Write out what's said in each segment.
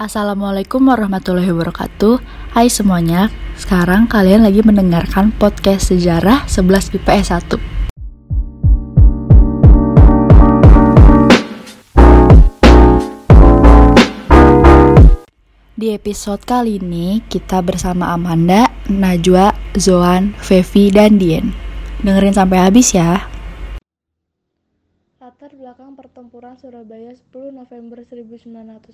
Assalamualaikum warahmatullahi wabarakatuh. Hai semuanya Sekarang kalian lagi mendengarkan podcast sejarah 11 IPS 1 Di episode kali ini kita bersama Amanda, Najwa, Zoan, Fevi, dan Dien. Dengerin sampai habis ya belakang pertempuran Surabaya 10 November 1945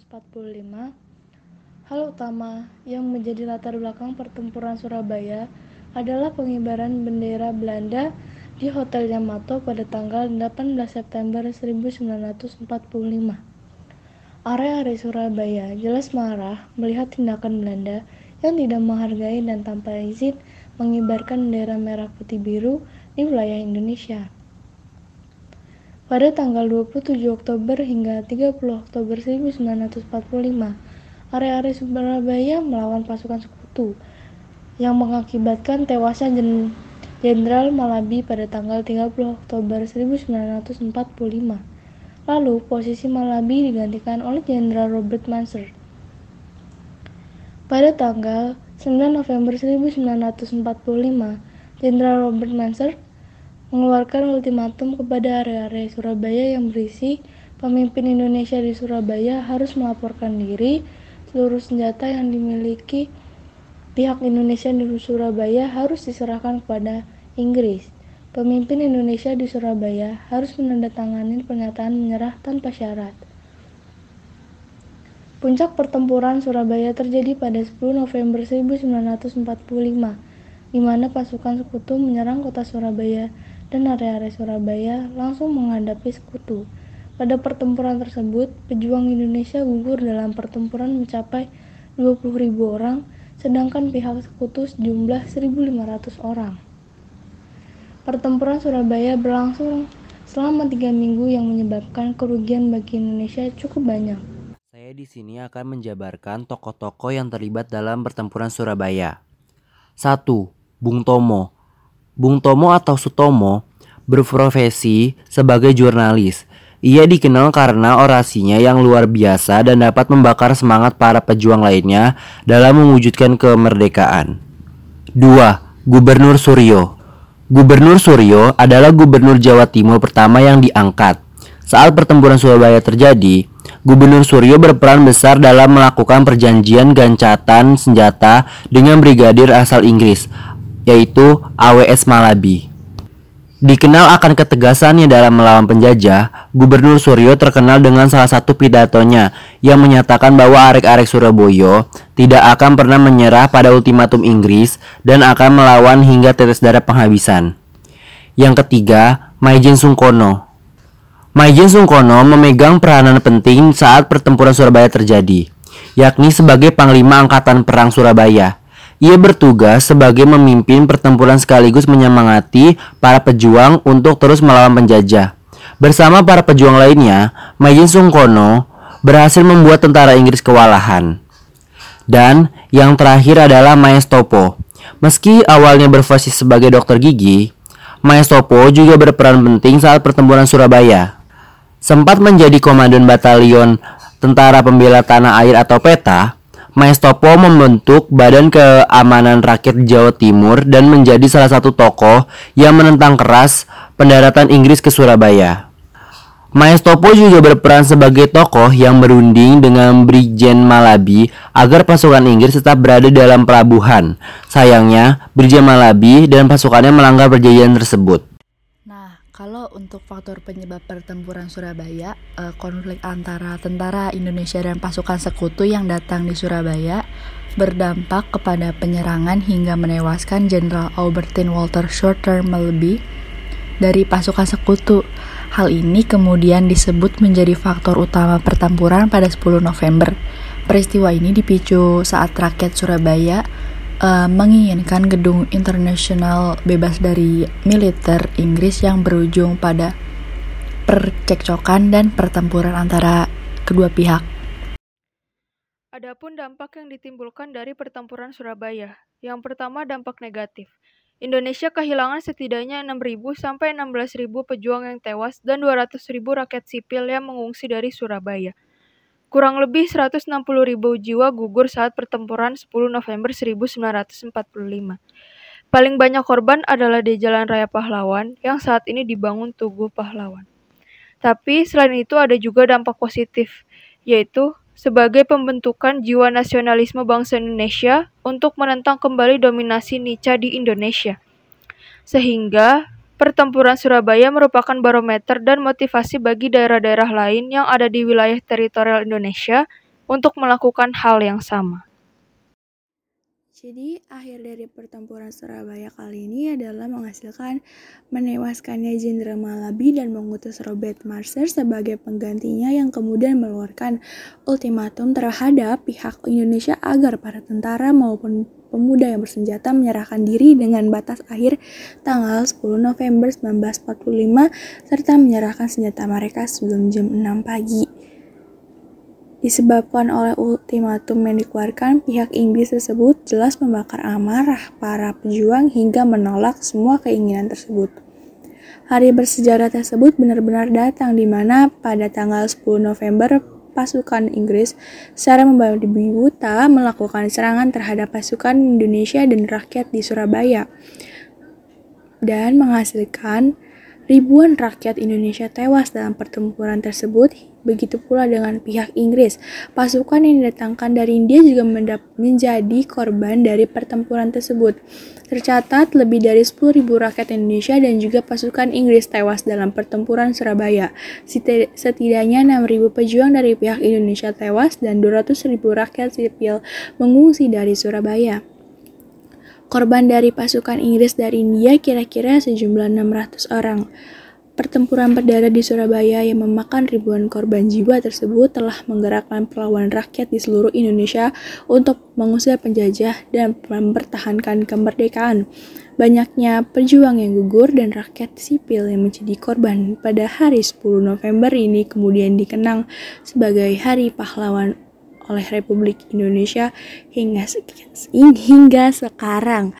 Hal utama yang menjadi latar belakang pertempuran Surabaya adalah pengibaran bendera Belanda di Hotel Yamato pada tanggal 18 September 1945. Area-area Surabaya jelas marah melihat tindakan Belanda yang tidak menghargai dan tanpa izin mengibarkan bendera merah putih biru di wilayah Indonesia. Pada tanggal 27 Oktober hingga 30 Oktober 1945, area-area Surabaya melawan pasukan sekutu yang mengakibatkan tewasnya Jenderal Malabi pada tanggal 30 Oktober 1945. Lalu, posisi Malabi digantikan oleh Jenderal Robert Manser. Pada tanggal 9 November 1945, Jenderal Robert Manser mengeluarkan ultimatum kepada area-area Surabaya yang berisi pemimpin Indonesia di Surabaya harus melaporkan diri, seluruh senjata yang dimiliki pihak Indonesia di Surabaya harus diserahkan kepada Inggris. Pemimpin Indonesia di Surabaya harus menandatangani pernyataan menyerah tanpa syarat. Puncak pertempuran Surabaya terjadi pada 10 November 1945, di mana pasukan sekutu menyerang kota Surabaya dan area-area Surabaya langsung menghadapi sekutu. Pada pertempuran tersebut, pejuang Indonesia gugur dalam pertempuran mencapai 20.000 orang, sedangkan pihak sekutu sejumlah 1.500 orang. Pertempuran Surabaya berlangsung selama tiga minggu yang menyebabkan kerugian bagi Indonesia cukup banyak. Saya di sini akan menjabarkan tokoh-tokoh yang terlibat dalam pertempuran Surabaya. 1. Bung Tomo Bung Tomo atau Sutomo berprofesi sebagai jurnalis. Ia dikenal karena orasinya yang luar biasa dan dapat membakar semangat para pejuang lainnya dalam mewujudkan kemerdekaan. 2. Gubernur Suryo Gubernur Suryo adalah gubernur Jawa Timur pertama yang diangkat. Saat pertempuran Surabaya terjadi, Gubernur Suryo berperan besar dalam melakukan perjanjian gancatan senjata dengan brigadir asal Inggris yaitu AWS Malabi. Dikenal akan ketegasannya dalam melawan penjajah, Gubernur Suryo terkenal dengan salah satu pidatonya yang menyatakan bahwa arek-arek Surabaya tidak akan pernah menyerah pada ultimatum Inggris dan akan melawan hingga tetes darah penghabisan. Yang ketiga, Maijen Sungkono. Maijen Sungkono memegang peranan penting saat pertempuran Surabaya terjadi, yakni sebagai Panglima Angkatan Perang Surabaya. Ia bertugas sebagai memimpin pertempuran sekaligus menyemangati para pejuang untuk terus melawan penjajah. Bersama para pejuang lainnya, Majin Sungkono berhasil membuat tentara Inggris kewalahan. Dan yang terakhir adalah Maestopo. Meski awalnya berfungsi sebagai dokter gigi, Maestopo juga berperan penting saat pertempuran Surabaya. Sempat menjadi komandan batalion Tentara Pembela Tanah Air atau PETA, Maestopo membentuk Badan Keamanan Rakyat Jawa Timur dan menjadi salah satu tokoh yang menentang keras pendaratan Inggris ke Surabaya. Maestopo juga berperan sebagai tokoh yang berunding dengan Brigjen Malabi agar pasukan Inggris tetap berada dalam pelabuhan. Sayangnya, Brigjen Malabi dan pasukannya melanggar perjanjian tersebut. Untuk faktor penyebab pertempuran Surabaya, eh, konflik antara tentara Indonesia dan pasukan sekutu yang datang di Surabaya berdampak kepada penyerangan hingga menewaskan Jenderal Albertine Walter Shorter Melby dari pasukan sekutu. Hal ini kemudian disebut menjadi faktor utama pertempuran pada 10 November. Peristiwa ini dipicu saat rakyat Surabaya uh, menginginkan gedung internasional bebas dari militer Inggris yang berujung pada percekcokan dan pertempuran antara kedua pihak. Adapun dampak yang ditimbulkan dari pertempuran Surabaya. Yang pertama dampak negatif. Indonesia kehilangan setidaknya 6.000 sampai 16.000 pejuang yang tewas dan 200.000 rakyat sipil yang mengungsi dari Surabaya. Kurang lebih 160 ribu jiwa gugur saat pertempuran 10 November 1945. Paling banyak korban adalah di Jalan Raya Pahlawan yang saat ini dibangun Tugu Pahlawan. Tapi selain itu ada juga dampak positif, yaitu sebagai pembentukan jiwa nasionalisme bangsa Indonesia untuk menentang kembali dominasi Nica di Indonesia. Sehingga Pertempuran Surabaya merupakan barometer dan motivasi bagi daerah-daerah lain yang ada di wilayah teritorial Indonesia untuk melakukan hal yang sama. Jadi, akhir dari pertempuran Surabaya kali ini adalah menghasilkan menewaskannya Jenderal Malabi dan mengutus Robert Marser sebagai penggantinya yang kemudian mengeluarkan ultimatum terhadap pihak Indonesia agar para tentara maupun pemuda yang bersenjata menyerahkan diri dengan batas akhir tanggal 10 November 1945 serta menyerahkan senjata mereka sebelum jam 6 pagi disebabkan oleh ultimatum yang dikeluarkan, pihak Inggris tersebut jelas membakar amarah para pejuang hingga menolak semua keinginan tersebut. Hari bersejarah tersebut benar-benar datang di mana pada tanggal 10 November pasukan Inggris secara membabi buta melakukan serangan terhadap pasukan Indonesia dan rakyat di Surabaya dan menghasilkan Ribuan rakyat Indonesia tewas dalam pertempuran tersebut, begitu pula dengan pihak Inggris. Pasukan yang didatangkan dari India juga menjadi korban dari pertempuran tersebut. Tercatat lebih dari 10.000 rakyat Indonesia dan juga pasukan Inggris tewas dalam pertempuran Surabaya. Setidaknya 6.000 pejuang dari pihak Indonesia tewas dan 200.000 rakyat sipil mengungsi dari Surabaya. Korban dari pasukan Inggris dari India kira-kira sejumlah 600 orang. Pertempuran berdarah di Surabaya yang memakan ribuan korban jiwa tersebut telah menggerakkan perlawanan rakyat di seluruh Indonesia untuk mengusir penjajah dan mempertahankan kemerdekaan. Banyaknya pejuang yang gugur dan rakyat sipil yang menjadi korban pada hari 10 November ini kemudian dikenang sebagai Hari Pahlawan oleh Republik Indonesia hingga hingga sekarang.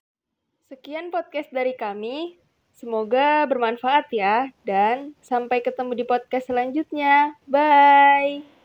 Sekian podcast dari kami. Semoga bermanfaat ya dan sampai ketemu di podcast selanjutnya. Bye.